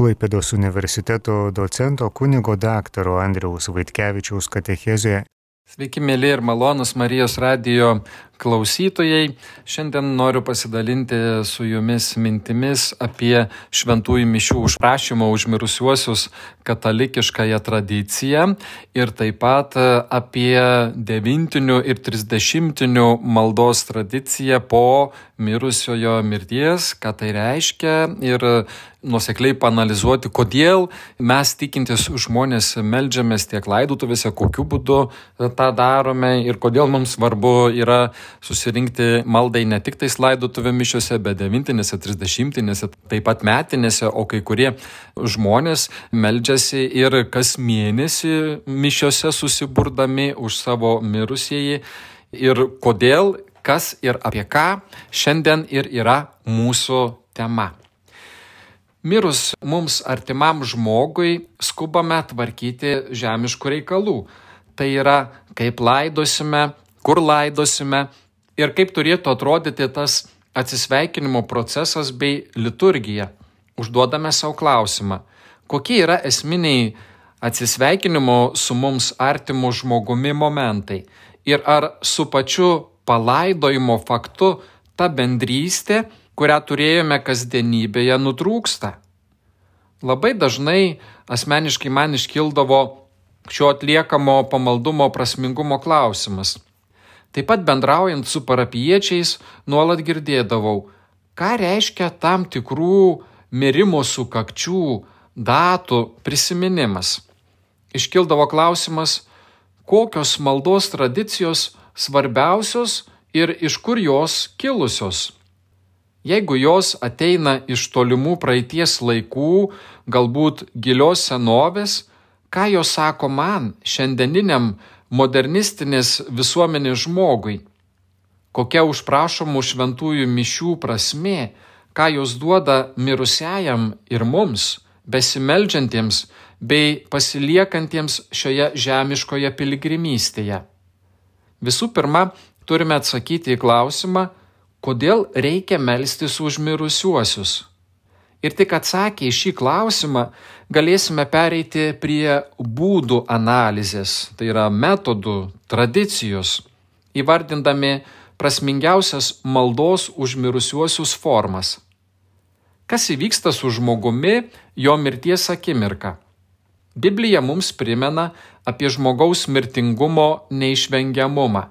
Klaipėdos universiteto docento kunigo daktaro Andriaus Vaitkevičiaus katechezė. Sveiki, mėly ir malonus Marijos radijo klausytojai. Šiandien noriu pasidalinti su jumis mintimis apie šventųjų mišių užprašymą už mirusiuosius katalikiškąją tradiciją ir taip pat apie devintinių ir trisdešimtinių maldos tradiciją po mirusiojo mirties, ką tai reiškia ir nusekliai panalizuoti, kodėl mes tikintis žmonės melžiamės tiek laidutuvėse, kokiu būdu tą darome ir kodėl mums svarbu yra susirinkti maldai ne tik tais laidotuvė mišiuose, bet devintinėse, trisdešimtinėse, taip pat metinėse, o kai kurie žmonės meldžiasi ir kas mėnesį mišiuose susiburdami už savo mirusieji. Ir kodėl, kas ir apie ką šiandien ir yra mūsų tema. Mirus mums artimam žmogui skubame tvarkyti žemiškų reikalų. Tai yra, kaip laidosime, kur laidosime, ir kaip turėtų atrodyti tas atsisveikinimo procesas bei liturgija. Užduodame savo klausimą, kokie yra esminiai atsisveikinimo su mums artimu žmogumi momentai ir ar su pačiu palaidojimo faktu ta bendrystė, kurią turėjome kasdienybėje, nutrūksta. Labai dažnai asmeniškai man iškildavo šio atliekamo pamaldumo prasmingumo klausimas. Taip pat bendraujant su parapiečiais nuolat girdėdavau, ką reiškia tam tikrų mirimo sukakčių, datų prisiminimas. Iškildavo klausimas, kokios maldos tradicijos svarbiausios ir iš kur jos kilusios. Jeigu jos ateina iš tolimų praeities laikų, galbūt gilios senovės, ką jos sako man, šiandieniniam modernistinės visuomenės žmogui. Kokia užprašomų šventųjų mišių prasme, ką jos duoda mirusiajam ir mums, besimeldžiantiems bei pasiliekantiems šioje žemiškoje piligrimystėje. Visų pirma, turime atsakyti į klausimą, kodėl reikia melstis už mirusiuosius. Ir tik atsakę į šį klausimą galėsime pereiti prie būdų analizės, tai yra metodų, tradicijos, įvardindami prasmingiausias maldos užmirusiuosius formas. Kas įvyksta su žmogumi jo mirties akimirka? Biblija mums primena apie žmogaus mirtingumo neišvengiamumą,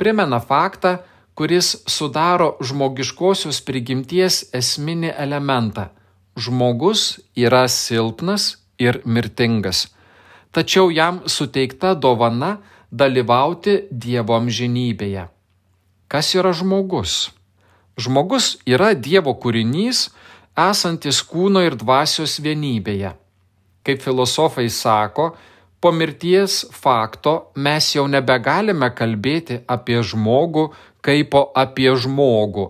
primena faktą, kuris sudaro žmogiškosios prigimties esminį elementą žmogus yra silpnas ir mirtingas, tačiau jam suteikta dovana dalyvauti Dievo amžinybėje. Kas yra žmogus? Žmogus yra Dievo kūrinys, esantis kūno ir dvasios vienybėje. Kaip filosofai sako, po mirties fakto mes jau nebegalime kalbėti apie žmogų kaip apie žmogų,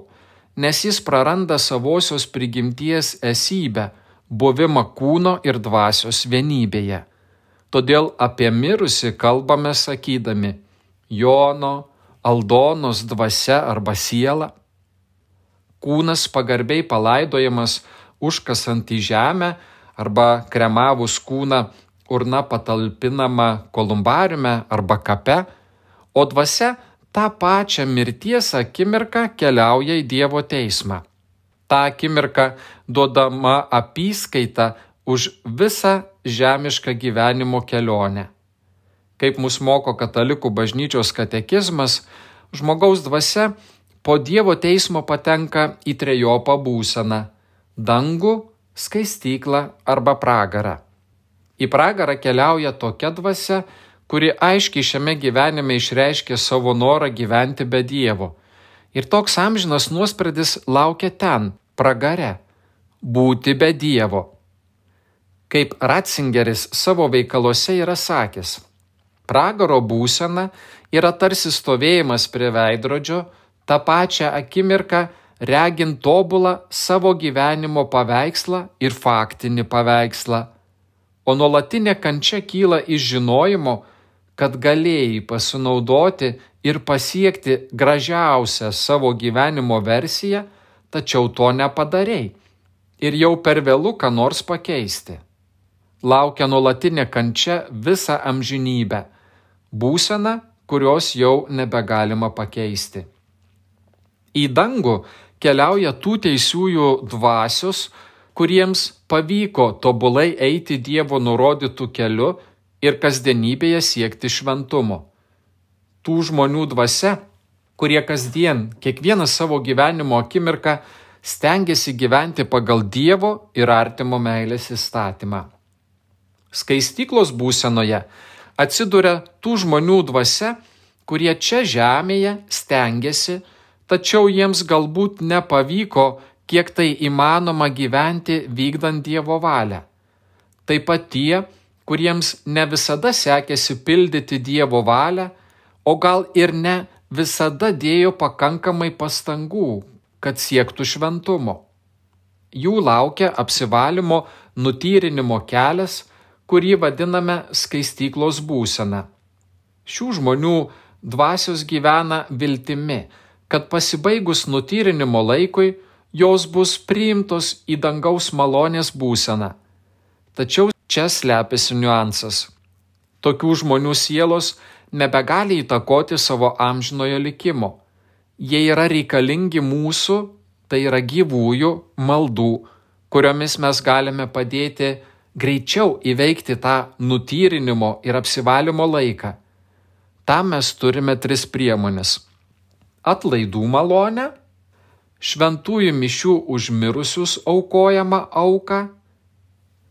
nes jis praranda savosios prigimties esybę, buvimą kūno ir dvasios vienybėje. Todėl apie mirusi kalbame sakydami Jono, Aldonos dvasia arba siela. Kūnas pagarbiai palaidojamas užkasant į žemę arba kremavus kūną urna patalpinama kolumbariume arba kape, o dvasia tą pačią mirties akimirką keliauja į Dievo teismą. Ta akimirka duodama apyskaita už visą žemišką gyvenimo kelionę. Kaip mus moko katalikų bažnyčios katekizmas, žmogaus dvasia po Dievo teismo patenka į trejopą būseną - dangų, skaistyklą arba pragarą. Į pragarą keliauja tokia dvasia, kuri aiškiai šiame gyvenime išreiškė savo norą gyventi be Dievo. Ir toks amžinas nuosprendis laukia ten, pragare - būti be Dievo. Kaip Ratzingeris savo veikaluose yra sakęs, pragaro būsena yra tarsi stovėjimas prie veidrodžio, tą pačią akimirką regint tobulą savo gyvenimo paveikslą ir faktinį paveikslą. O nuolatinė kančia kyla iš žinojimo, kad galėjai pasinaudoti ir pasiekti gražiausią savo gyvenimo versiją, tačiau to nepadarėjai. ir jau per vėlų ką nors pakeisti. Laukia nuolatinė kančia visą amžinybę, būsena, kurios jau nebegalima pakeisti. Į dangų keliauja tų teisiųjų dvasios, kuriems pavyko tobulai eiti Dievo nurodytų keliu ir kasdienybėje siekti šventumo. Tų žmonių dvasia, kurie kasdien, kiekvieną savo gyvenimo akimirką stengiasi gyventi pagal Dievo ir artimo meilės įstatymą. Skaistyklos būsenoje atsiduria tų žmonių dvasia, kurie čia žemėje stengiasi, tačiau jiems galbūt nepavyko, kiek tai įmanoma gyventi vykdant Dievo valią. Taip pat tie, kuriems ne visada sekėsi pildyti Dievo valią, o gal ir ne visada dėjo pakankamai pastangų, kad siektų šventumo. Jų laukia apsivalymo nutyrinimo kelias, kurį vadiname skaistyklos būsena. Šių žmonių dvasios gyvena viltimi, kad pasibaigus nutyrinimo laikui jos bus priimtos į dangaus malonės būseną. Tačiau Čia slepiasi niuansas. Tokių žmonių sielos nebegali įtakoti savo amžinojo likimo. Jie yra reikalingi mūsų, tai yra gyvųjų maldų, kuriomis mes galime padėti greičiau įveikti tą nutyrinimo ir apsivalymo laiką. Tam mes turime tris priemonės - atlaidų malonę, šventųjų mišių užmirusius aukojamą auką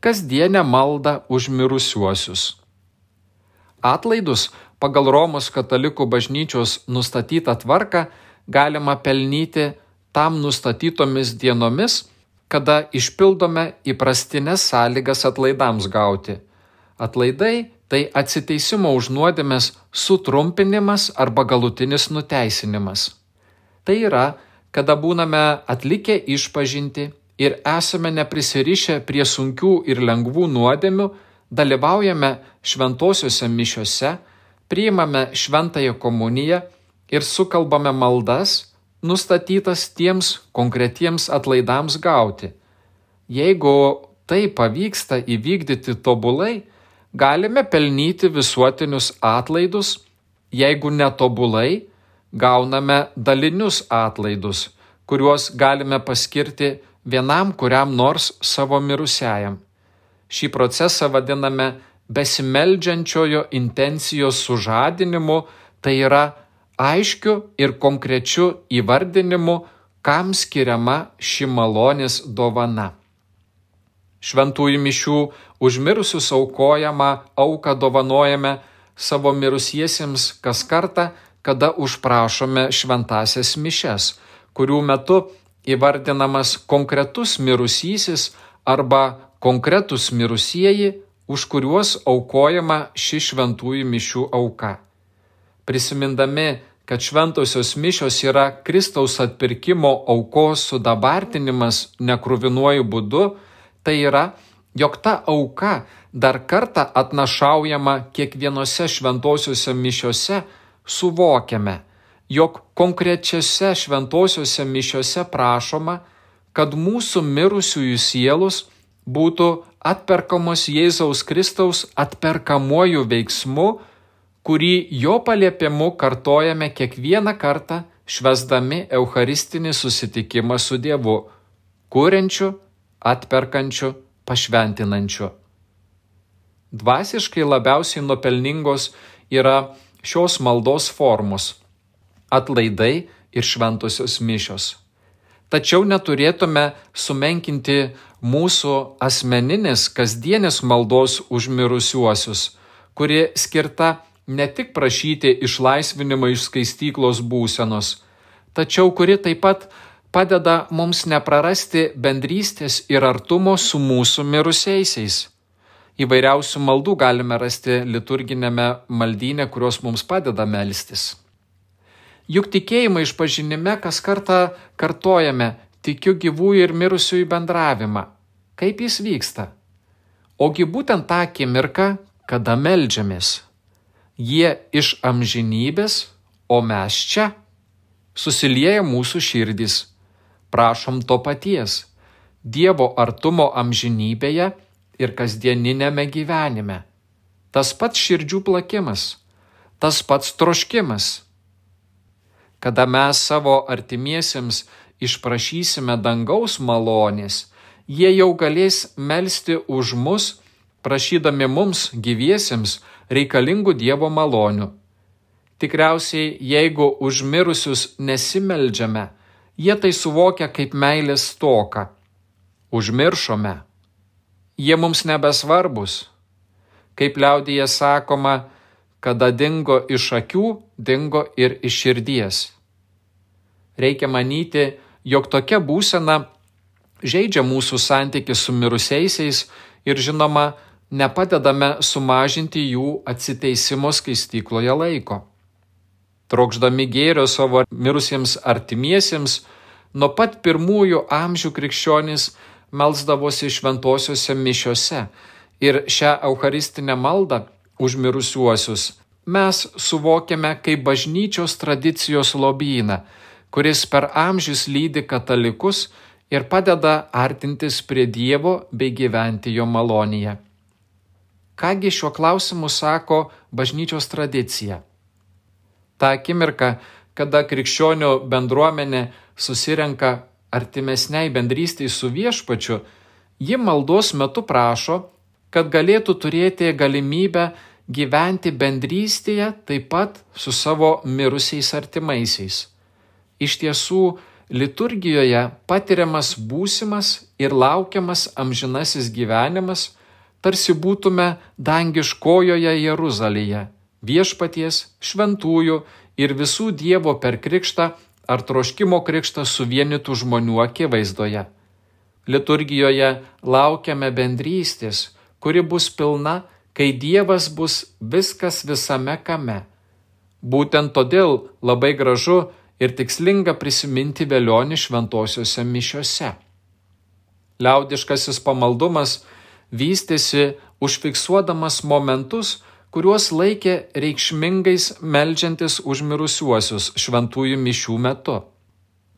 kasdienę maldą už mirusiuosius. Atlaidus pagal Romos katalikų bažnyčios nustatytą tvarką galima pelnyti tam nustatytomis dienomis, kada išpildome įprastinės sąlygas atlaidams gauti. Atlaidai tai atsiteisimo už nuodėmės sutrumpinimas arba galutinis nuteisinimas. Tai yra, kada būname atlikę išpažinti ir esame neprisirišę prie sunkių ir lengvų nuodėmių, dalyvaujame šventosiuose mišiuose, priimame šventąją komuniją ir sukalbame maldas, nustatytas tiems konkretiems atlaidams gauti. Jeigu tai pavyksta įvykdyti tobulai, galime pelnyti visuotinius atlaidus, jeigu netobulai, gauname dalinius atlaidus, kuriuos galime paskirti vienam kuriam nors savo mirusiajam. Šį procesą vadiname besimeldžiančiojo intencijos sužadinimu, tai yra aiškiu ir konkrečiu įvardinimu, kam skiriama ši malonės dovana. Šventųjų mišių užmirusius aukojamą auką dovanojame savo mirusiesiems kas kartą, kada užprašome šventasias mišes, kurių metu įvardinamas konkretus mirusysis arba konkretus mirusieji, už kuriuos aukojama ši šventųjų mišių auka. Prisimindami, kad šventosios mišios yra Kristaus atpirkimo aukos sudabartinimas nekruvinuoju būdu, tai yra, jog ta auka dar kartą atnašaujama kiekvienose šventosiuose mišiose, suvokiame, jog konkrečiose šventosiuose mišiuose prašoma, kad mūsų mirusiųjų sielos būtų atperkamos Jėzaus Kristaus atperkamuoju veiksmu, kurį jo paliepimu kartojame kiekvieną kartą švesdami Eucharistinį susitikimą su Dievu, kuriančiu, atperkančiu, pašventinančiu. Dvasiškai labiausiai nuopelningos yra šios maldos formos atlaidai ir šventosios mišios. Tačiau neturėtume sumenkinti mūsų asmeninės kasdienės maldos už mirusiuosius, kuri skirta ne tik prašyti išlaisvinimą iš skaistyklos būsenos, tačiau kuri taip pat padeda mums neprarasti bendrystės ir artumo su mūsų mirusiaisiais. Įvairiausių maldų galime rasti liturginėme maldyne, kurios mums padeda melstis. Juk tikėjimo išpažinime kas kartą kartojame tikiu gyvųjų ir mirusiųjų bendravimą. Kaip jis vyksta? Ogi būtent tą akimirką, kada melžiamės. Jie iš amžinybės, o mes čia. Susilieja mūsų širdys. Prašom to paties. Dievo artumo amžinybėje ir kasdieninėme gyvenime. Tas pats širdžių plakimas, tas pats troškimas. Kada mes savo artimiesiems išprašysime dangaus malonės, jie jau galės melstį už mus, prašydami mums gyviesiems reikalingų Dievo malonių. Tikriausiai, jeigu užmirusius nesimeldžiame, jie tai suvokia kaip meilės stoką. Užmiršome. Jie mums nebesvarbus. Kaip liaudyje sakoma, kada dingo iš akių, dingo ir iš širdies. Reikia manyti, jog tokia būsena žaidžia mūsų santykių su mirusiaisiais ir žinoma, nepadedame sumažinti jų atsiteisimo skaistykloje laiko. Trokšdami gėrio savo mirusiems artimiesiems, nuo pat pirmųjų amžių krikščionys melsdavosi šventosiuose mišiuose ir šią eucharistinę maldą už mirusiuosius mes suvokiame kaip bažnyčios tradicijos lobyną, kuris per amžius lydi katalikus ir padeda artintis prie Dievo bei gyventi jo malonyje. Kągi šiuo klausimu sako bažnyčios tradicija? Ta akimirka, kada krikščionių bendruomenė susirenka artimesniai bendrystėj su viešpačiu, ji maldos metu prašo, kad galėtų turėti galimybę gyventi bendrystėje taip pat su savo mirusiais artimaisiais. Iš tiesų, liturgijoje patiriamas būsimas ir laukiamas amžinasis gyvenimas, tarsi būtume dangiškojoje Jeruzalėje, viešpaties, šventųjų ir visų Dievo per krikštą ar troškimo krikštą suvienytų žmonių akivaizdoje. Liturgijoje laukiame bendrystės, kuri bus pilna, kai Dievas bus viskas visame kame. Būtent todėl labai gražu ir tikslinga prisiminti vėlionį šventosiuose mišiuose. Liaudiškasis pamaldumas vystėsi užfiksuodamas momentus, kuriuos laikė reikšmingais melžiantis užmirusiuosius šventųjų mišių metu.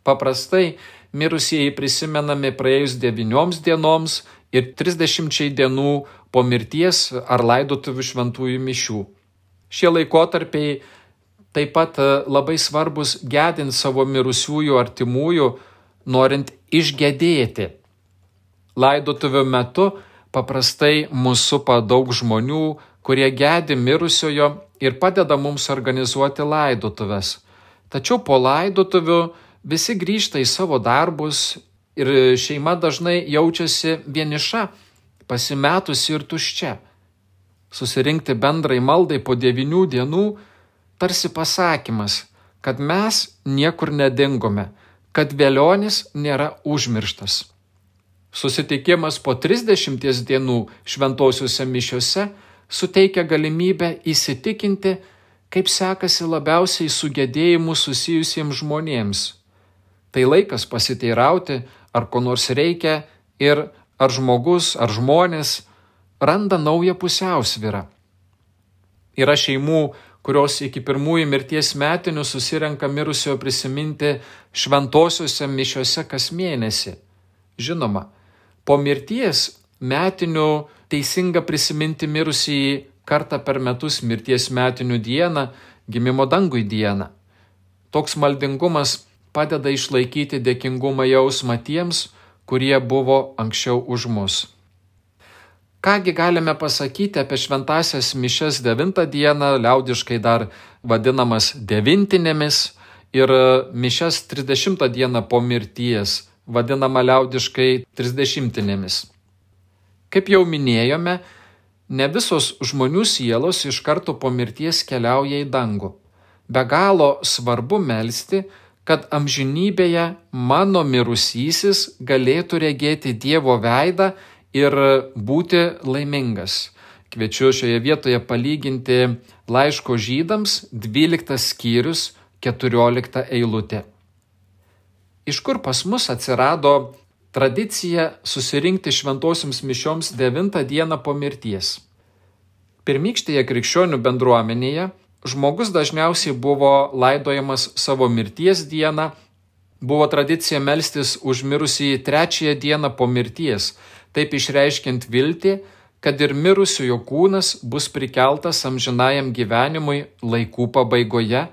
Paprastai mirusieji prisimenami praėjus devynioms dienoms ir trisdešimčiai dienų po mirties ar laidotuvių šventųjų mišių. Šie laikotarpiai taip pat e, labai svarbus gedint savo mirusiųjų artimųjų, norint išgėdėti. Laidotuvių metu paprastai mūsų supa daug žmonių, kurie gedi mirusiojo ir padeda mums organizuoti laidotuves. Tačiau po laidotuvių visi grįžta į savo darbus ir šeima dažnai jaučiasi vieniša, pasimetusi ir tuščia. Susirinkti bendrai maldai po devinių dienų tarsi pasakymas, kad mes niekur nedingome, kad vėlionis nėra užmirštas. Susitikimas po 30 dienų šventosiuose mišiuose suteikia galimybę įsitikinti, kaip sekasi labiausiai su gedėjimu susijusiems žmonėms. Tai laikas pasiteirauti, ar ko nors reikia ir ar žmogus, ar žmonės randa naują pusiausvyrą. Yra šeimų, kurios iki pirmųjų mirties metinių susirenka mirusiojo prisiminti šventosiuose mišiuose kas mėnesį. Žinoma, po mirties metinių teisinga prisiminti mirusį kartą per metus mirties metinių dieną, gimimo dangui dieną. Toks maldingumas padeda išlaikyti dėkingumą jausmą tiems, kurie buvo anksčiau už mus. Kągi galime pasakyti apie šventasias mišes 9 dieną, liaudiškai dar vadinamas devintinėmis, ir mišes 30 dieną po mirties, vadinama liaudiškai trisdešimtinėmis. Kaip jau minėjome, ne visos žmonių sielos iš karto po mirties keliauja į dangų. Be galo svarbu melstį, kad amžinybėje mano mirusysis galėtų regėti Dievo veidą ir būti laimingas. Kviečiu šioje vietoje palyginti laiško žydams 12 skyrius 14 eilutė. Iš kur pas mus atsirado tradicija susirinkti šventosioms mišioms 9 dieną po mirties? Pirmykštėje krikščionių bendruomenėje žmogus dažniausiai buvo laidojamas savo mirties dieną Buvo tradicija melstis už mirusį trečiąją dieną po mirties, taip išreiškiant viltį, kad ir mirusiojo kūnas bus prikeltas amžinajam gyvenimui laikų pabaigoje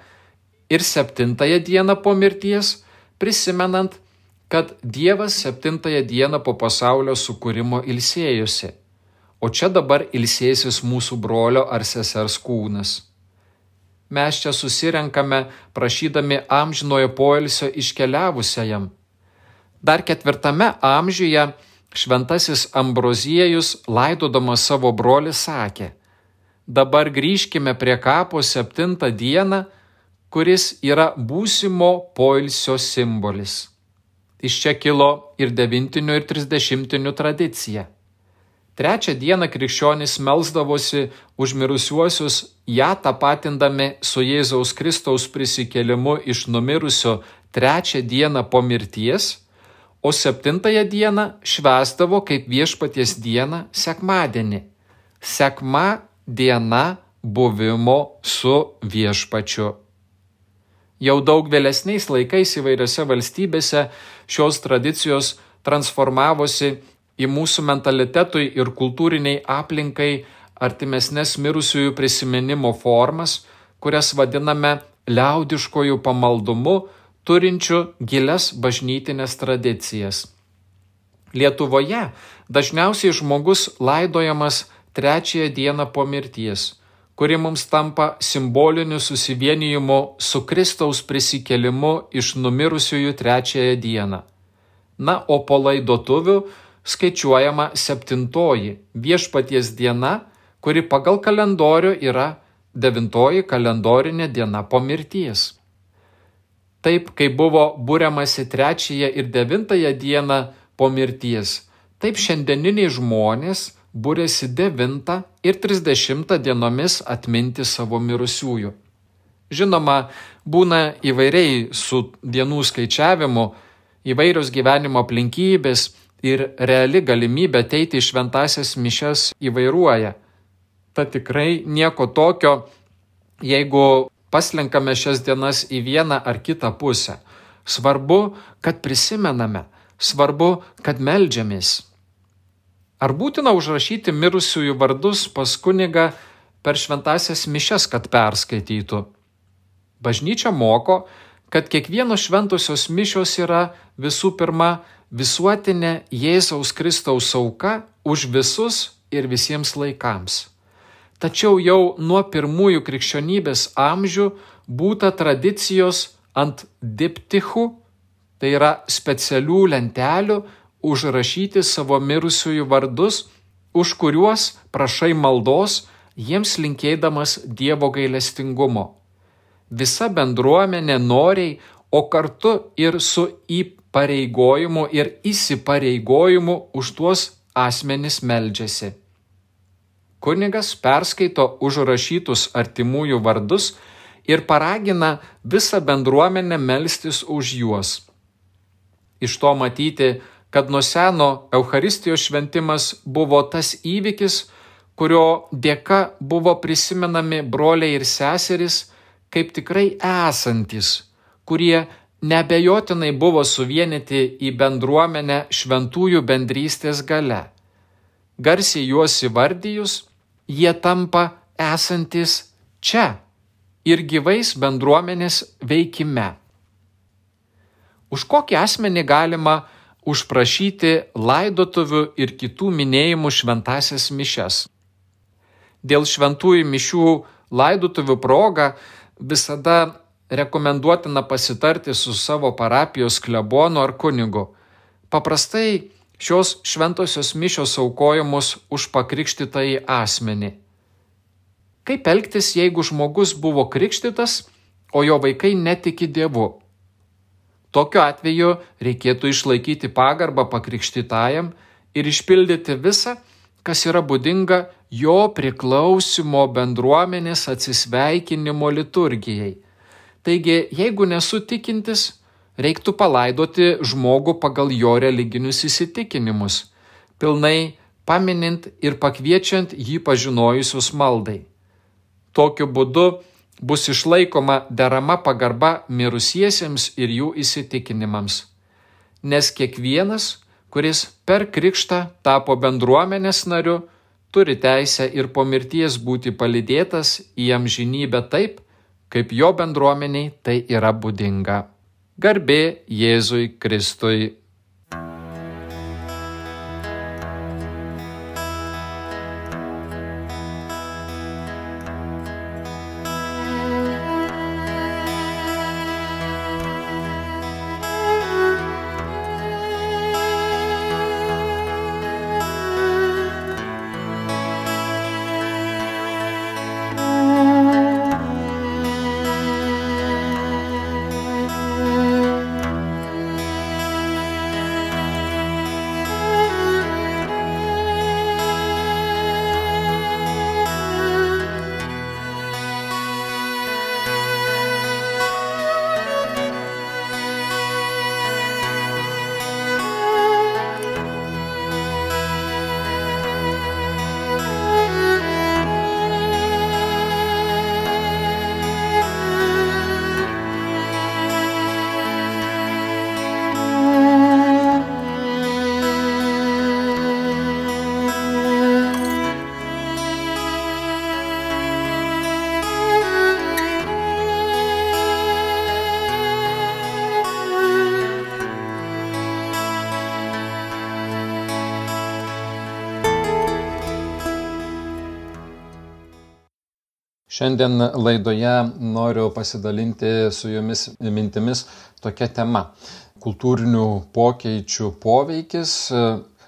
ir septintąją dieną po mirties, prisimenant, kad Dievas septintąją dieną po pasaulio sukūrimo ilsėjusi, o čia dabar ilsėsis mūsų brolio ar sesers kūnas. Mes čia susirenkame prašydami amžinojo poilsio iškeliavusiajam. Dar ketvirtame amžiuje Šventasis Ambroziejus, laidodamas savo brolį, sakė, dabar grįžkime prie kapo septintą dieną, kuris yra būsimo poilsio simbolis. Iš čia kilo ir devintinių ir trisdešimtinių tradicija. Trečią dieną krikščionys melsdavosi už mirusiuosius, ją tapatindami su Jėzaus Kristaus prisikėlimu iš numirusio trečią dieną po mirties o septintąją dieną švęsdavo kaip viešpaties dieną sekmadienį. Sekma diena buvimo su viešpačiu. Jau daug vėlesniais laikais įvairiose valstybėse šios tradicijos transformavosi į mūsų mentalitetui ir kultūriniai aplinkai artimesnės mirusiųjų prisiminimo formas, kurias vadiname liaudiškojų pamaldumu turinčių gilias bažnytinės tradicijas. Lietuvoje dažniausiai žmogus laidojamas trečiąją dieną po mirties, kuri mums tampa simboliniu susivienijimu su Kristaus prisikelimu iš numirusiųjų trečiąją dieną. Na, o po laidotuvių skaičiuojama septintoji viešpaties diena, kuri pagal kalendorių yra devintoji kalendorinė diena po mirties. Taip, kaip buvo būriamasi trečiąją ir devintąją dieną po mirties, taip šiandieniniai žmonės būrėsi devintą ir trisdešimtą dienomis atminti savo mirusiųjų. Žinoma, būna įvairiai su dienų skaičiavimu, įvairios gyvenimo aplinkybės ir reali galimybė ateiti į šventasias mišes įvairuoja. Ta tikrai nieko tokio, jeigu paslenkame šias dienas į vieną ar kitą pusę. Svarbu, kad prisimename, svarbu, kad melžiamės. Ar būtina užrašyti mirusiųjų vardus pas kunigą per šventasias mišes, kad perskaitytų? Bažnyčia moko, kad kiekvienos šventosios mišios yra visų pirma visuotinė Jėzaus Kristaus auka už visus ir visiems laikams. Tačiau jau nuo pirmųjų krikščionybės amžių būta tradicijos ant diptichų, tai yra specialių lentelių, užrašyti savo mirusiųjų vardus, už kuriuos prašai maldos, jiems linkėdamas Dievo gailestingumo. Visa bendruomenė noriai, o kartu ir su įpareigojimu ir įsipareigojimu už tuos asmenis meldžiasi. Kunigas perskaito užrašytus artimųjų vardus ir paragina visą bendruomenę melstis už juos. Iš to matyti, kad nuo seno Euharistijos šventimas buvo tas įvykis, kurio dėka buvo prisimenami broliai ir seserys kaip tikrai esantis, kurie nebejotinai buvo suvienyti į bendruomenę šventųjų bendrystės gale. Garsiai juos įvardyjus, jie tampa esantis čia ir gyvais bendruomenės veikime. Už kokį asmenį galima užprašyti laidotuvių ir kitų minėjimų šventasias mišes. Dėl šventųjų mišių laidotuvių proga visada rekomenduotina pasitarti su savo parapijos klebonu ar kunigu. Paprastai Šios šventosios mišios aukojamos už pakrikštytąjį asmenį. Kaip elgtis, jeigu žmogus buvo krikštytas, o jo vaikai netiki Dievu? Tokiu atveju reikėtų išlaikyti pagarbą pakrikštytajam ir išpildyti visą, kas yra būdinga jo priklausimo bendruomenės atsisveikinimo liturgijai. Taigi, jeigu nesu tikintis, reiktų palaidoti žmogų pagal jo religinius įsitikinimus, pilnai paminint ir pakviečiant jį pažinojusius maldai. Tokiu būdu bus išlaikoma derama pagarba mirusiesiems ir jų įsitikinimams. Nes kiekvienas, kuris per krikštą tapo bendruomenės nariu, turi teisę ir po mirties būti palidėtas į amžinybę taip, kaip jo bendruomeniai tai yra būdinga. Garbė Jėzui Kristui. Šiandien laidoje noriu pasidalinti su jumis mintimis tokia tema - kultūrinių pokyčių poveikis,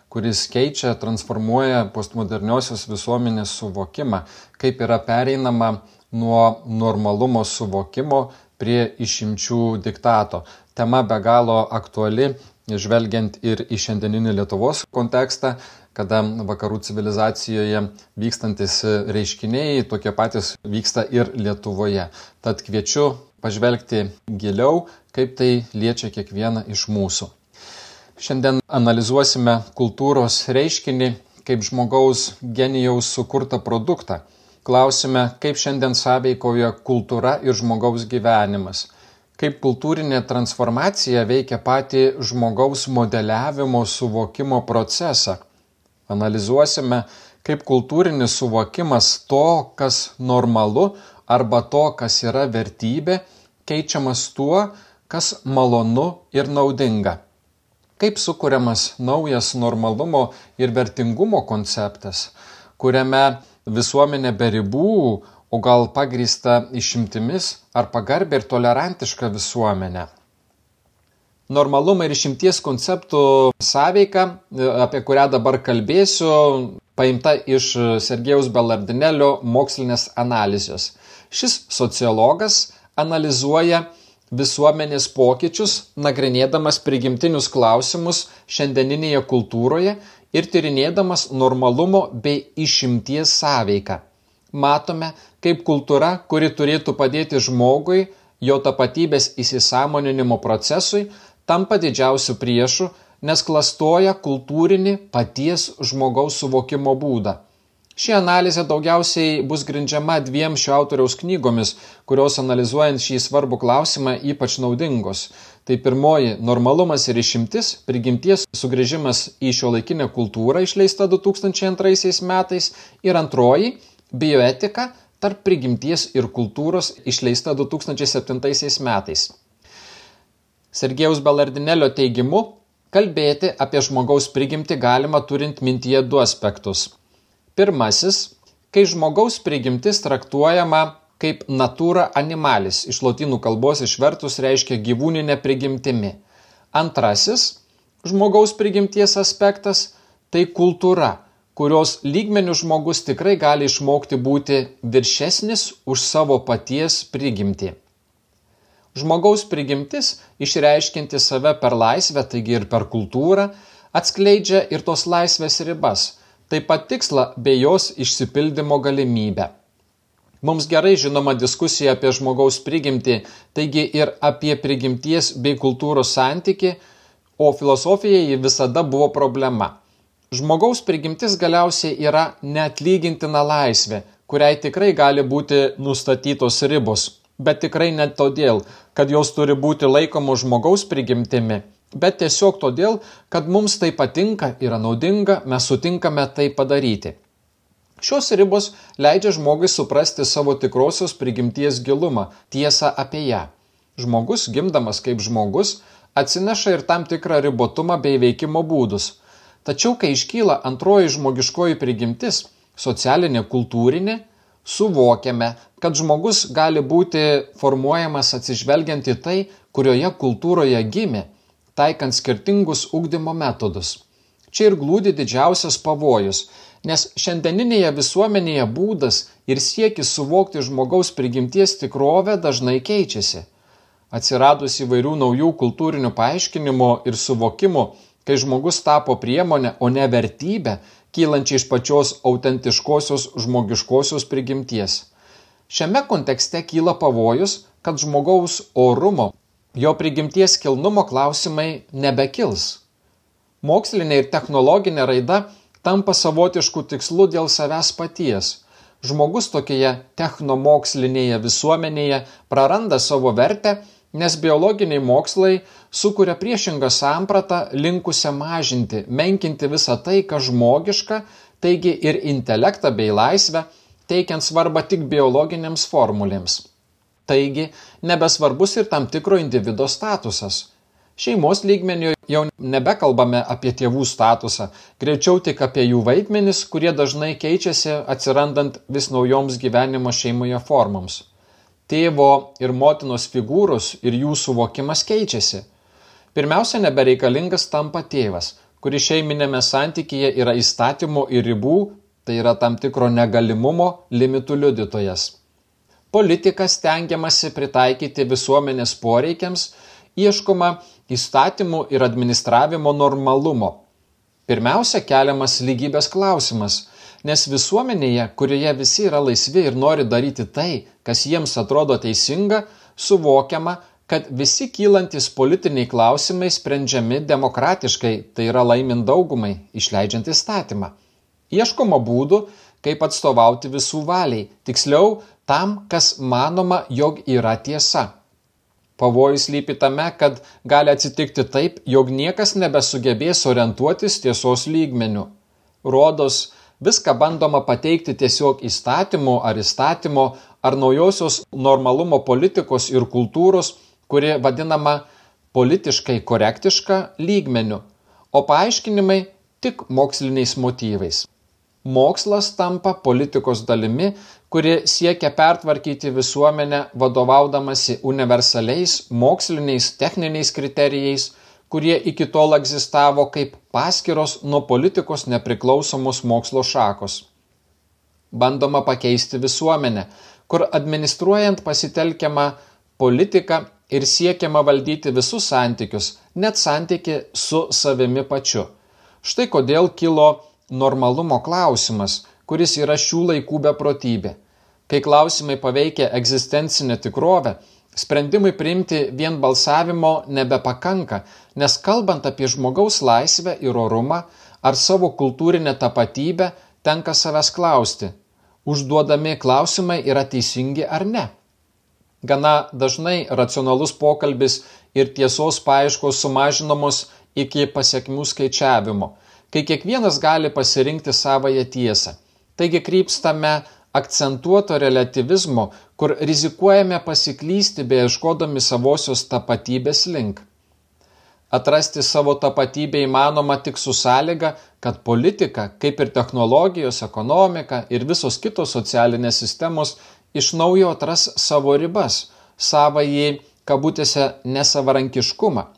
kuris keičia, transformuoja postmoderniosios visuomenės suvokimą, kaip yra pereinama nuo normalumo suvokimo prie išimčių diktato. Tema be galo aktuali, žvelgiant ir į šiandieninį Lietuvos kontekstą, kada vakarų civilizacijoje vykstantis reiškiniai tokie patys vyksta ir Lietuvoje. Tad kviečiu pažvelgti giliau, kaip tai liečia kiekvieną iš mūsų. Šiandien analizuosime kultūros reiškinį kaip žmogaus genijaus sukurtą produktą. Klausime, kaip šiandien sąveikoja kultūra ir žmogaus gyvenimas. Kaip kultūrinė transformacija veikia patį žmogaus modeliavimo suvokimo procesą Analizuosime, kaip kultūrinis suvokimas to, kas normalu arba to, kas yra vertybė, keičiamas tuo, kas malonu ir naudinga. Kaip sukūriamas naujas normalumo ir vertingumo konceptas, kuriame visuomenė be ribų, o gal pagrįsta išimtimis ar pagarbė ir tolerantiška visuomenė normalumą ir išimties konceptų sąveika, apie kurią dabar kalbėsiu, paimta iš Sergejaus Belardinelio mokslinės analizės. Šis sociologas analizuoja visuomenės pokyčius, nagrinėdamas prigimtinius klausimus šiandieninėje kultūroje ir tyrinėdamas normalumo bei išimties sąveiką. Matome, kaip kultūra, kuri turėtų padėti žmogui, jo tapatybės įsisamoninimo procesui, tampa didžiausiu priešu, nes klastoja kultūrinį paties žmogaus suvokimo būdą. Ši analizė daugiausiai bus grindžiama dviem šio autoriaus knygomis, kurios analizuojant šį svarbų klausimą ypač naudingos. Tai pirmoji - Normalumas ir išimtis - prigimties sugrįžimas į šio laikinę kultūrą išleista 2002 metais ir antroji - Bioetika tarp prigimties ir kultūros išleista 2007 metais. Sergejaus Balardinelio teigimu, kalbėti apie žmogaus prigimtį galima turint mintyje du aspektus. Pirmasis, kai žmogaus prigimtis traktuojama kaip natūra animalis, iš lotynų kalbos išvertus reiškia gyvūninė prigimtimi. Antrasis, žmogaus prigimties aspektas - tai kultūra, kurios lygmenių žmogus tikrai gali išmokti būti viršesnis už savo paties prigimtį. Žmogaus prigimtis, išreiškinti save per laisvę, taigi ir per kultūrą, atskleidžia ir tos laisvės ribas, taip pat tikslą bei jos išsipildymo galimybę. Mums gerai žinoma diskusija apie žmogaus prigimtį, taigi ir apie prigimties bei kultūros santyki, o filosofijai ji visada buvo problema. Žmogaus prigimtis galiausiai yra neatlygintina laisvė, kuriai tikrai gali būti nustatytos ribos, bet tikrai ne todėl, kad jos turi būti laikomos žmogaus prigimtimi, bet tiesiog todėl, kad mums tai patinka, yra naudinga, mes sutinkame tai padaryti. Šios ribos leidžia žmogui suprasti savo tikrosios prigimties gilumą, tiesą apie ją. Žmogus, gimdamas kaip žmogus, atsineša ir tam tikrą ribotumą bei veikimo būdus. Tačiau, kai iškyla antroji žmogiškoji prigimtis - socialinė kultūrinė, suvokiame, kad žmogus gali būti formuojamas atsižvelgiant į tai, kurioje kultūroje gimė, taikant skirtingus ugdymo metodus. Čia ir glūdi didžiausias pavojus, nes šiandieninėje visuomenėje būdas ir siekis suvokti žmogaus prigimties tikrovę dažnai keičiasi atsiradus įvairių naujų kultūrinių paaiškinimų ir suvokimų, kai žmogus tapo priemonę, o ne vertybę, kylančią iš pačios autentiškosios žmogiškosios prigimties. Šiame kontekste kyla pavojus, kad žmogaus orumo, jo prigimties kilnumo klausimai nebekils. Mokslinė ir technologinė raida tampa savotišku tikslu dėl savęs paties. Žmogus tokioje technomokslinėje visuomenėje praranda savo vertę nes biologiniai mokslai sukuria priešingą sampratą linkusią mažinti, menkinti visą tai, kas žmogiška, taigi ir intelektą bei laisvę, teikiant svarbą tik biologinėms formulėms. Taigi, nebesvarbus ir tam tikro individo statusas. Šeimos lygmenių jau nebekalbame apie tėvų statusą, greičiau tik apie jų vaidmenis, kurie dažnai keičiasi atsirandant vis naujoms gyvenimo šeimoje formoms tėvo ir motinos figūros ir jų suvokimas keičiasi. Pirmiausia, nebereikalingas tampa tėvas, kuris šeiminėme santykyje yra įstatymų ir ribų, tai yra tam tikro negalimumo limitų liudytojas. Politika stengiamasi pritaikyti visuomenės poreikiams, ieškoma įstatymų ir administravimo normalumo. Pirmiausia, keliamas lygybės klausimas – nes visuomenėje, kurioje visi yra laisvi ir nori daryti tai, kas jiems atrodo teisinga, suvokiama, kad visi kylantis politiniai klausimai sprendžiami demokratiškai, tai yra laimint daugumai, išleidžiant įstatymą. Ieškoma būdų, kaip atstovauti visų valiai, tiksliau tam, kas manoma, jog yra tiesa. Pavojus lypi tame, kad gali atsitikti taip, jog niekas nebesugebės orientuotis tiesos lygmeniu. Rodos, viską bandoma pateikti tiesiog įstatymu ar įstatymo ar naujosios normalumo politikos ir kultūros, kuri vadinama politiškai korektiška lygmeniu, o paaiškinimai tik moksliniais motyvais. Mokslas tampa politikos dalimi, kuri siekia pertvarkyti visuomenę vadovaudamasi universaliais moksliniais techniniais kriterijais, kurie iki tol egzistavo kaip paskiros nuo politikos nepriklausomos mokslo šakos. Bandoma pakeisti visuomenę, kur administruojant pasitelkiama politika ir siekiama valdyti visus santykius, net santyki su savimi pačiu. Štai kodėl kilo normalumo klausimas, kuris yra šių laikų beprotybė. Kai klausimai paveikia egzistencinę tikrovę, Sprendimui priimti vien balsavimo nebepakanka, nes kalbant apie žmogaus laisvę ir orumą ar savo kultūrinę tapatybę, tenka savęs klausti, užduodami klausimai yra teisingi ar ne. Gana dažnai racionalus pokalbis ir tiesos paaiškos sumažinamos iki pasiekmių skaičiavimo, kai kiekvienas gali pasirinkti savoje tiesą. Taigi krypstame akcentuoto relativizmo, kur rizikuojame pasiklysti beieškodami savosios tapatybės link. Atrasti savo tapatybę įmanoma tik su sąlyga, kad politika, kaip ir technologijos, ekonomika ir visos kitos socialinės sistemos iš naujo atras savo ribas, savąjį, kabutėse, nesavarankiškumą.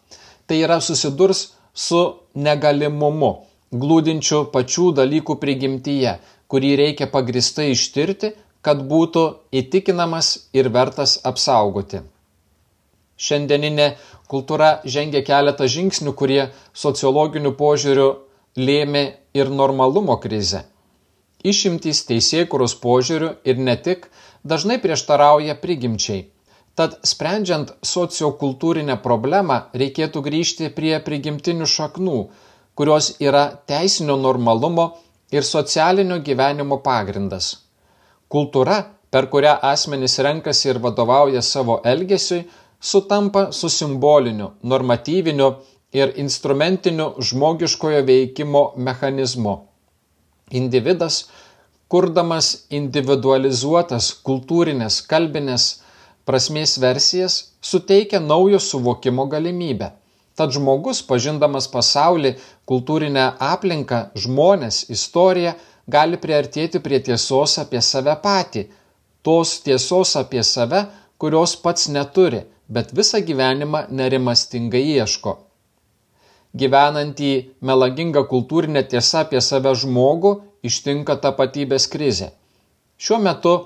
Tai yra susidurs su negalimumu, glūdinčiu pačių dalykų prigimtyje, kurį reikia pagristai ištirti, kad būtų įtikinamas ir vertas apsaugoti. Šiandieninė kultūra žengia keletą žingsnių, kurie sociologiniu požiūriu lėmė ir normalumo krizę. Išimtys teisėkuros požiūrių ir ne tik dažnai prieštarauja prigimčiai. Tad sprendžiant sociokultūrinę problemą reikėtų grįžti prie prigimtinių šaknų, kurios yra teisinio normalumo ir socialinio gyvenimo pagrindas. Kultūra, per kurią asmenys renkasi ir vadovauja savo elgesiui, sutampa su simboliniu, normatyviniu ir instrumentiniu žmogiškojo veikimo mechanizmu. Individas, kurdamas individualizuotas kultūrinės, kalbinės prasmės versijas, suteikia naujo suvokimo galimybę. Tad žmogus, pažindamas pasaulį, kultūrinę aplinką, žmonės, istoriją, gali priartėti prie tiesos apie save patį, tos tiesos apie save, kurios pats neturi, bet visą gyvenimą nerimastingai ieško. Gyvenantį melagingą kultūrinę tiesą apie save žmogų ištinka tapatybės krizė. Šiuo metu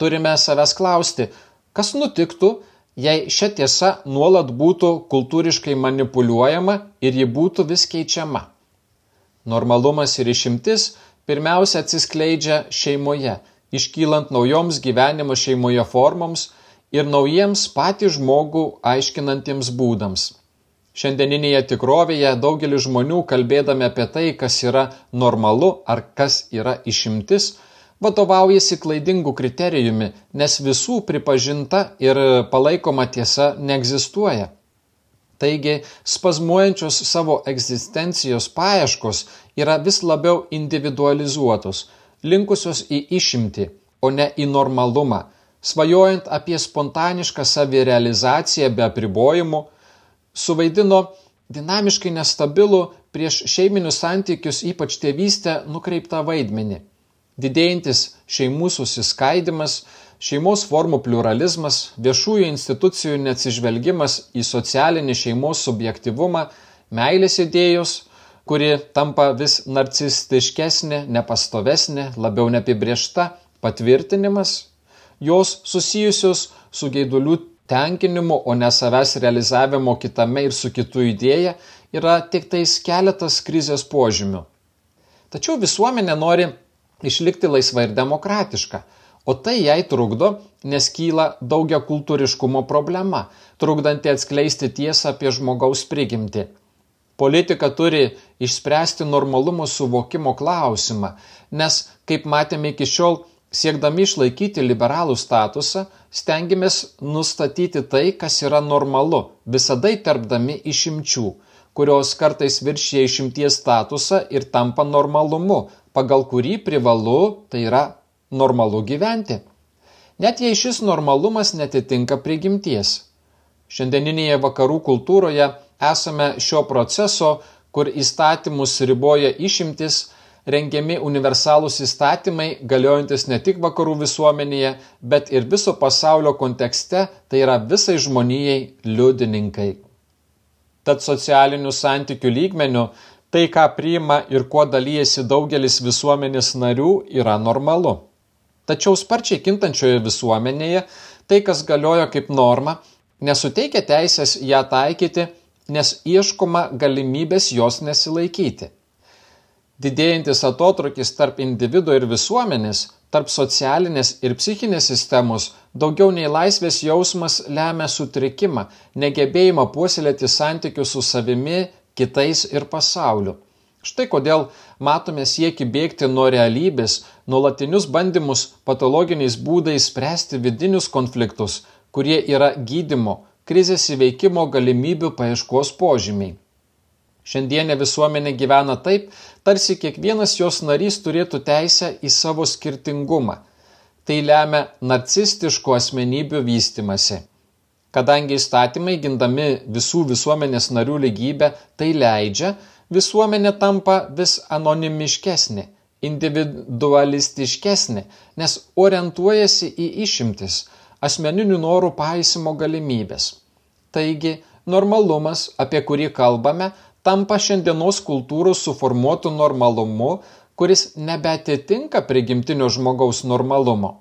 turime savęs klausti, kas nutiktų, jei šia tiesa nuolat būtų kultūriškai manipuliuojama ir ji būtų vis keičiama. Normalumas ir išimtis pirmiausia atsiskleidžia šeimoje, iškylant naujoms gyvenimo šeimoje formoms ir naujiems patį žmogų aiškinantiems būdams. Šiandieninėje tikrovėje daugelis žmonių kalbėdami apie tai, kas yra normalu ar kas yra išimtis, vadovaujasi klaidingu kriterijumi, nes visų pripažinta ir palaikoma tiesa neegzistuoja. Taigi, spazmuojančios savo egzistencijos paieškos yra vis labiau individualizuotos, linkusios į išimti, o ne į normalumą, svajojant apie spontanišką savirealizaciją be apribojimų, suvaidino dinamiškai nestabilų prieš šeiminius santykius, ypač tėvystę, nukreiptą vaidmenį didėjantis šeimų susiskaidimas, šeimos formų pluralizmas, viešųjų institucijų neatsižvelgimas į socialinį šeimos subjektivumą, meilės idėjos, kuri tampa vis narcistiškesnė, nepastovesnė, labiau neapibriešta, patvirtinimas, jos susijusios su gaidulių tenkinimu, o ne savęs realizavimo kitame ir su kitų idėja, yra tik tais keletas krizės požymių. Tačiau visuomenė nori išlikti laisva ir demokratiška. O tai jai trukdo, nes kyla daugia kultūriškumo problema, trukdanti atskleisti tiesą apie žmogaus prigimti. Politika turi išspręsti normalumo suvokimo klausimą, nes, kaip matėme iki šiol, siekdami išlaikyti liberalų statusą, stengiamės nustatyti tai, kas yra normalu, visada įterpdami išimčių, kurios kartais viršyje išimties statusą ir tampa normalumu, pagal kurį privalu, tai yra normalu gyventi. Net jei šis normalumas netitinka prigimties. Šiandieninėje vakarų kultūroje esame šio proceso, kur įstatymus riboja išimtis, rengiami universalūs įstatymai, galiojantis ne tik vakarų visuomenėje, bet ir viso pasaulio kontekste, tai yra visai žmonijai liudininkai. Tad socialinių santykių lygmenių Tai, ką priima ir kuo dalyjasi daugelis visuomenės narių, yra normalu. Tačiau sparčiai kintančioje visuomenėje tai, kas galioja kaip norma, nesuteikia teisės ją taikyti, nes ieškoma galimybės jos nesilaikyti. Didėjantis atotrukis tarp individo ir visuomenės, tarp socialinės ir psichinės sistemos daugiau nei laisvės jausmas lemia sutrikimą, negebėjimą puoselėti santykių su savimi kitais ir pasauliu. Štai kodėl matome sieki bėgti nuo realybės, nuolatinius bandymus patologiniais būdais spręsti vidinius konfliktus, kurie yra gydimo, krizės įveikimo galimybių paieškos požymiai. Šiandienė visuomenė gyvena taip, tarsi kiekvienas jos narys turėtų teisę į savo skirtingumą. Tai lemia narcistiškų asmenybių vystimasi. Kadangi įstatymai gindami visų visuomenės narių lygybę tai leidžia, visuomenė tampa vis anonimiškesnė, individualistiškesnė, nes orientuojasi į išimtis, asmeninių norų paisimo galimybės. Taigi, normalumas, apie kurį kalbame, tampa šiandienos kultūros suformuotų normalumu, kuris nebetitinka prigimtinio žmogaus normalumo.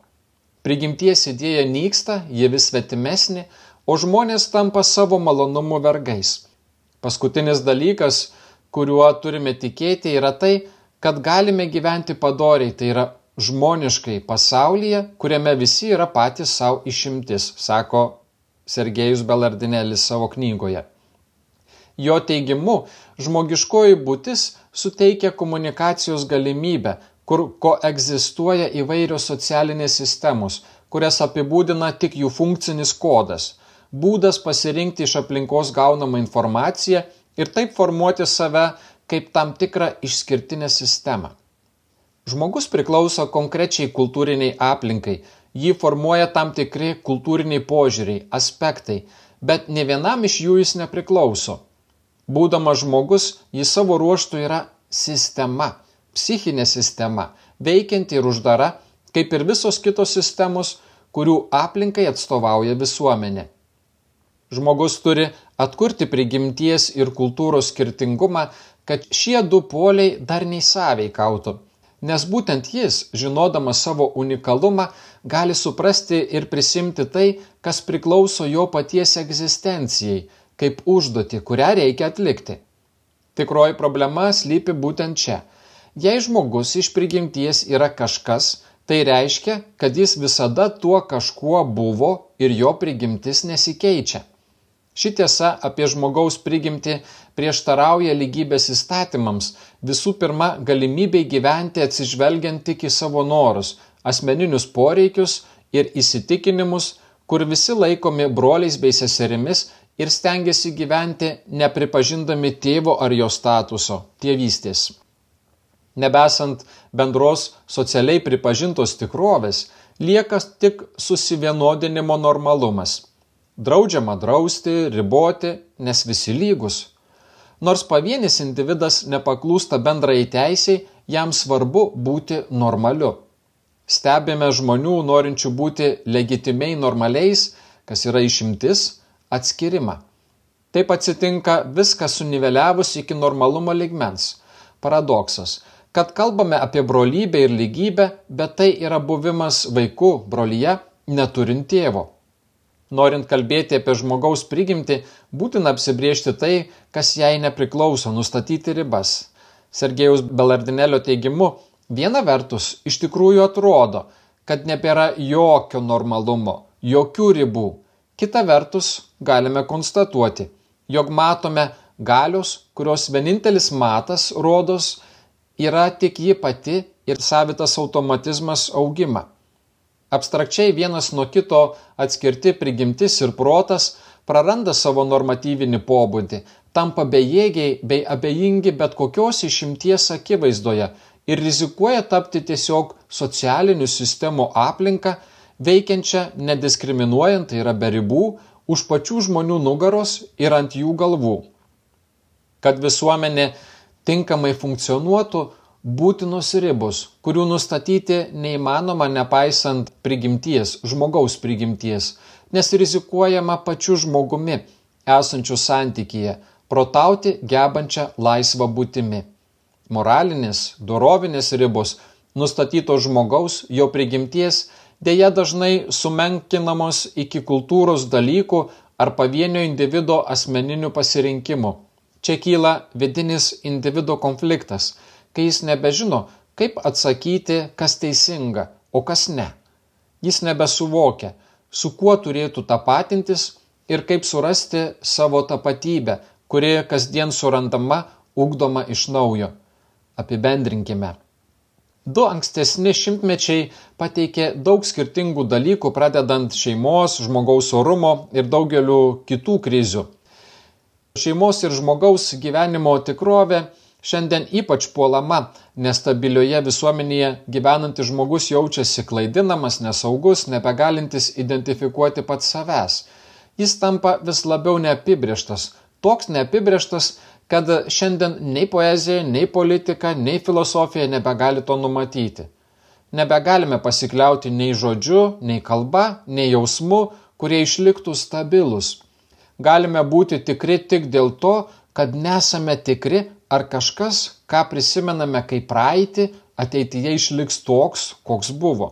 Prigimties idėja nyksta, ji vis svetimesnė, o žmonės tampa savo malonumų vergais. Paskutinis dalykas, kuriuo turime tikėti, yra tai, kad galime gyventi padoriai, tai yra žmoniškai pasaulyje, kuriame visi yra patys savo išimtis, sako Sergejus Belardinelis savo knygoje. Jo teigimu, žmogiškoji būtis suteikia komunikacijos galimybę, kur koegzistuoja įvairios socialinės sistemos, kurias apibūdina tik jų funkcinis kodas - būdas pasirinkti iš aplinkos gaunamą informaciją ir taip formuoti save kaip tam tikrą išskirtinę sistemą. Žmogus priklauso konkrečiai kultūriniai aplinkai, jį formuoja tam tikri kultūriniai požiūriai, aspektai, bet ne vienam iš jų jis nepriklauso. Būdamas žmogus, jis savo ruoštų yra sistema, psichinė sistema, veikianti ir uždara, kaip ir visos kitos sistemos, kurių aplinkai atstovauja visuomenė. Žmogus turi atkurti prigimties ir kultūros skirtingumą, kad šie du poliai dar nei sąveikautų nes būtent jis, žinodamas savo unikalumą, gali suprasti ir prisimti tai, kas priklauso jo paties egzistencijai, kaip užduoti, kurią reikia atlikti. Tikroji problema slypi būtent čia. Jei žmogus iš prigimties yra kažkas, tai reiškia, kad jis visada tuo kažkuo buvo ir jo prigimtis nesikeičia. Ši tiesa apie žmogaus prigimti prieštarauja lygybės įstatymams, visų pirma galimybei gyventi atsižvelgiant tik į savo norus, asmeninius poreikius ir įsitikinimus, kur visi laikomi broliais bei seserimis ir stengiasi gyventi nepripažindami tėvo ar jo statuso - tėvystės. Nebesant bendros socialiai pripažintos tikrovės, lieka tik susivienodinimo normalumas Draudžiama drausti, riboti, nes visi lygus. Nors pavienis individas nepaklūsta bendrai teisiai, jam svarbu būti normaliu. Stebime žmonių norinčių būti legitimiai normaliais, kas yra išimtis, atskirimą. Taip atsitinka viskas suniveliavus iki normalumo ligmens. Paradoksas, kad kalbame apie brolybę ir lygybę, bet tai yra buvimas vaiku brolyje, neturint tėvo. Norint kalbėti apie žmogaus prigimtį, būtina apsibriežti tai, kas jai nepriklauso, nustatyti ribas. Sergejaus Belardinelio teigimu, viena vertus iš tikrųjų atrodo, kad nebėra jokio normalumo, jokių ribų. Kita vertus galime konstatuoti, jog matome galios, kurios vienintelis matas, rodos, yra tik ji pati ir savitas automatizmas augimą. Abstrakčiai vienas nuo kito atskirti prigimtis ir protas praranda savo normatyvinį pobūdį, tampa bejėgiai bei abejingi bet kokios išimties akivaizdoje ir rizikuoja tapti tiesiog socialinių sistemų aplinką, veikiančią nediskriminuojant, tai yra be ribų, už pačių žmonių nugaros ir ant jų galvų. Kad visuomenė tinkamai funkcionuotų, būtinos ribos, kurių nustatyti neįmanoma nepaisant prigimties, žmogaus prigimties, nes rizikuojama pačiu žmogumi, esančiu santykyje, protauti gebančią laisvą būtimi. Moralinės, dorovinės ribos, nustatytos žmogaus, jo prigimties, dėja dažnai sumenkinamos iki kultūros dalykų ar pavienio individo asmeninių pasirinkimų. Čia kyla vidinis individo konfliktas – kai jis nebežino, kaip atsakyti, kas teisinga, o kas ne. Jis nebesuvokia, su kuo turėtų tapatintis ir kaip surasti savo tapatybę, kuri kasdien surandama, ugdoma iš naujo. Apibendrinkime. Du ankstesni šimtmečiai pateikė daug skirtingų dalykų, pradedant šeimos, žmogaus orumo ir daugeliu kitų krizių. Šeimos ir žmogaus gyvenimo tikrovė šiandien ypač puolama, nestabilioje visuomenėje gyvenantis žmogus jaučiasi klaidinamas, nesaugus, nebegalintis identifikuoti pats savęs. Jis tampa vis labiau neapibrieštas, toks neapibrieštas, kad šiandien nei poezija, nei politika, nei filosofija nebegali to numatyti. Nebegalime pasikliauti nei žodžiu, nei kalba, nei jausmu, kurie išliktų stabilus. Galime būti tikri tik dėl to, kad nesame tikri, ar kažkas, ką prisimename kaip praeitį, ateityje išliks toks, koks buvo.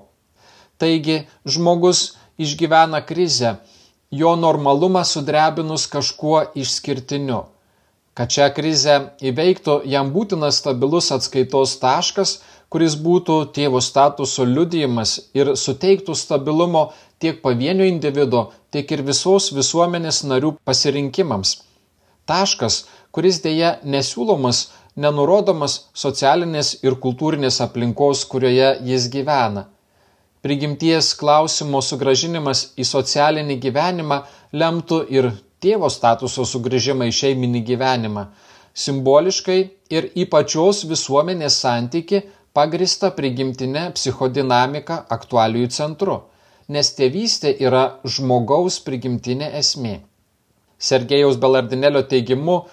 Taigi žmogus išgyvena krizę, jo normalumą sudrebinus kažkuo išskirtiniu. Kad šią krizę įveiktų, jam būtinas stabilus atskaitos taškas, kuris būtų tėvo statuso liudijimas ir suteiktų stabilumo tiek pavienio individo, tiek ir visos visuomenės narių pasirinkimams. Taškas, kuris dėja nesiūlomas nenurodomas socialinės ir kultūrinės aplinkos, kurioje jis gyvena. Prigimties klausimo sugražinimas į socialinį gyvenimą lemtų ir tėvo statuso sugrįžimą į šeiminį gyvenimą, simboliškai ir į pačios visuomenės santyki pagrista prigimtinė psichodinamika aktualijų centru, nes tėvystė yra žmogaus prigimtinė esmė. Sergejaus Belardinelio teigimu,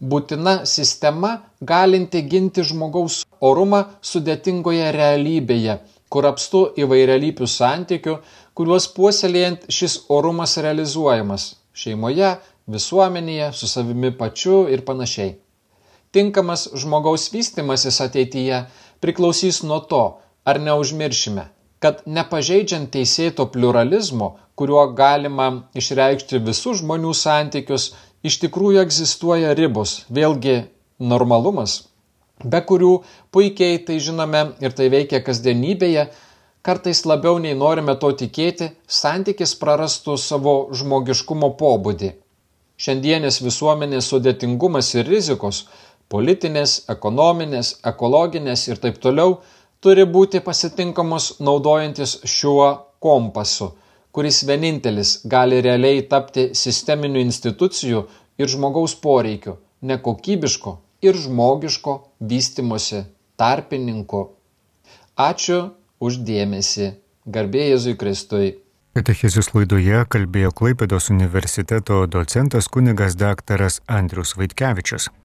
būtina sistema galinti ginti žmogaus orumą sudėtingoje realybėje, kur apstu įvairialypių santykių, kuriuos puoselėjant šis orumas realizuojamas - šeimoje, visuomenėje, su savimi pačiu ir panašiai. Tinkamas žmogaus vystimasis ateityje priklausys nuo to, ar neužmiršime, kad nepažeidžiant teisėto pluralizmo, kuriuo galima išreikšti visų žmonių santykius, iš tikrųjų egzistuoja ribos, vėlgi normalumas, be kurių puikiai tai žinome ir tai veikia kasdienybėje, kartais labiau nei norime to tikėti, santykis prarastų savo žmogiškumo pobūdį. Šiandienės visuomenės sudėtingumas ir rizikos - politinės, ekonominės, ekologinės ir taip toliau - turi būti pasitinkamos naudojantis šiuo kompasu kuris vienintelis gali realiai tapti sisteminių institucijų ir žmogaus poreikių, nekokybiško ir žmogiško vystimosi tarpininku. Ačiū uždėmesi. Garbė Jėzui Kristui. Katechizijos laidoje kalbėjo Klaipėdos universiteto docentas kunigas daktaras Andrius Vaitkevičius.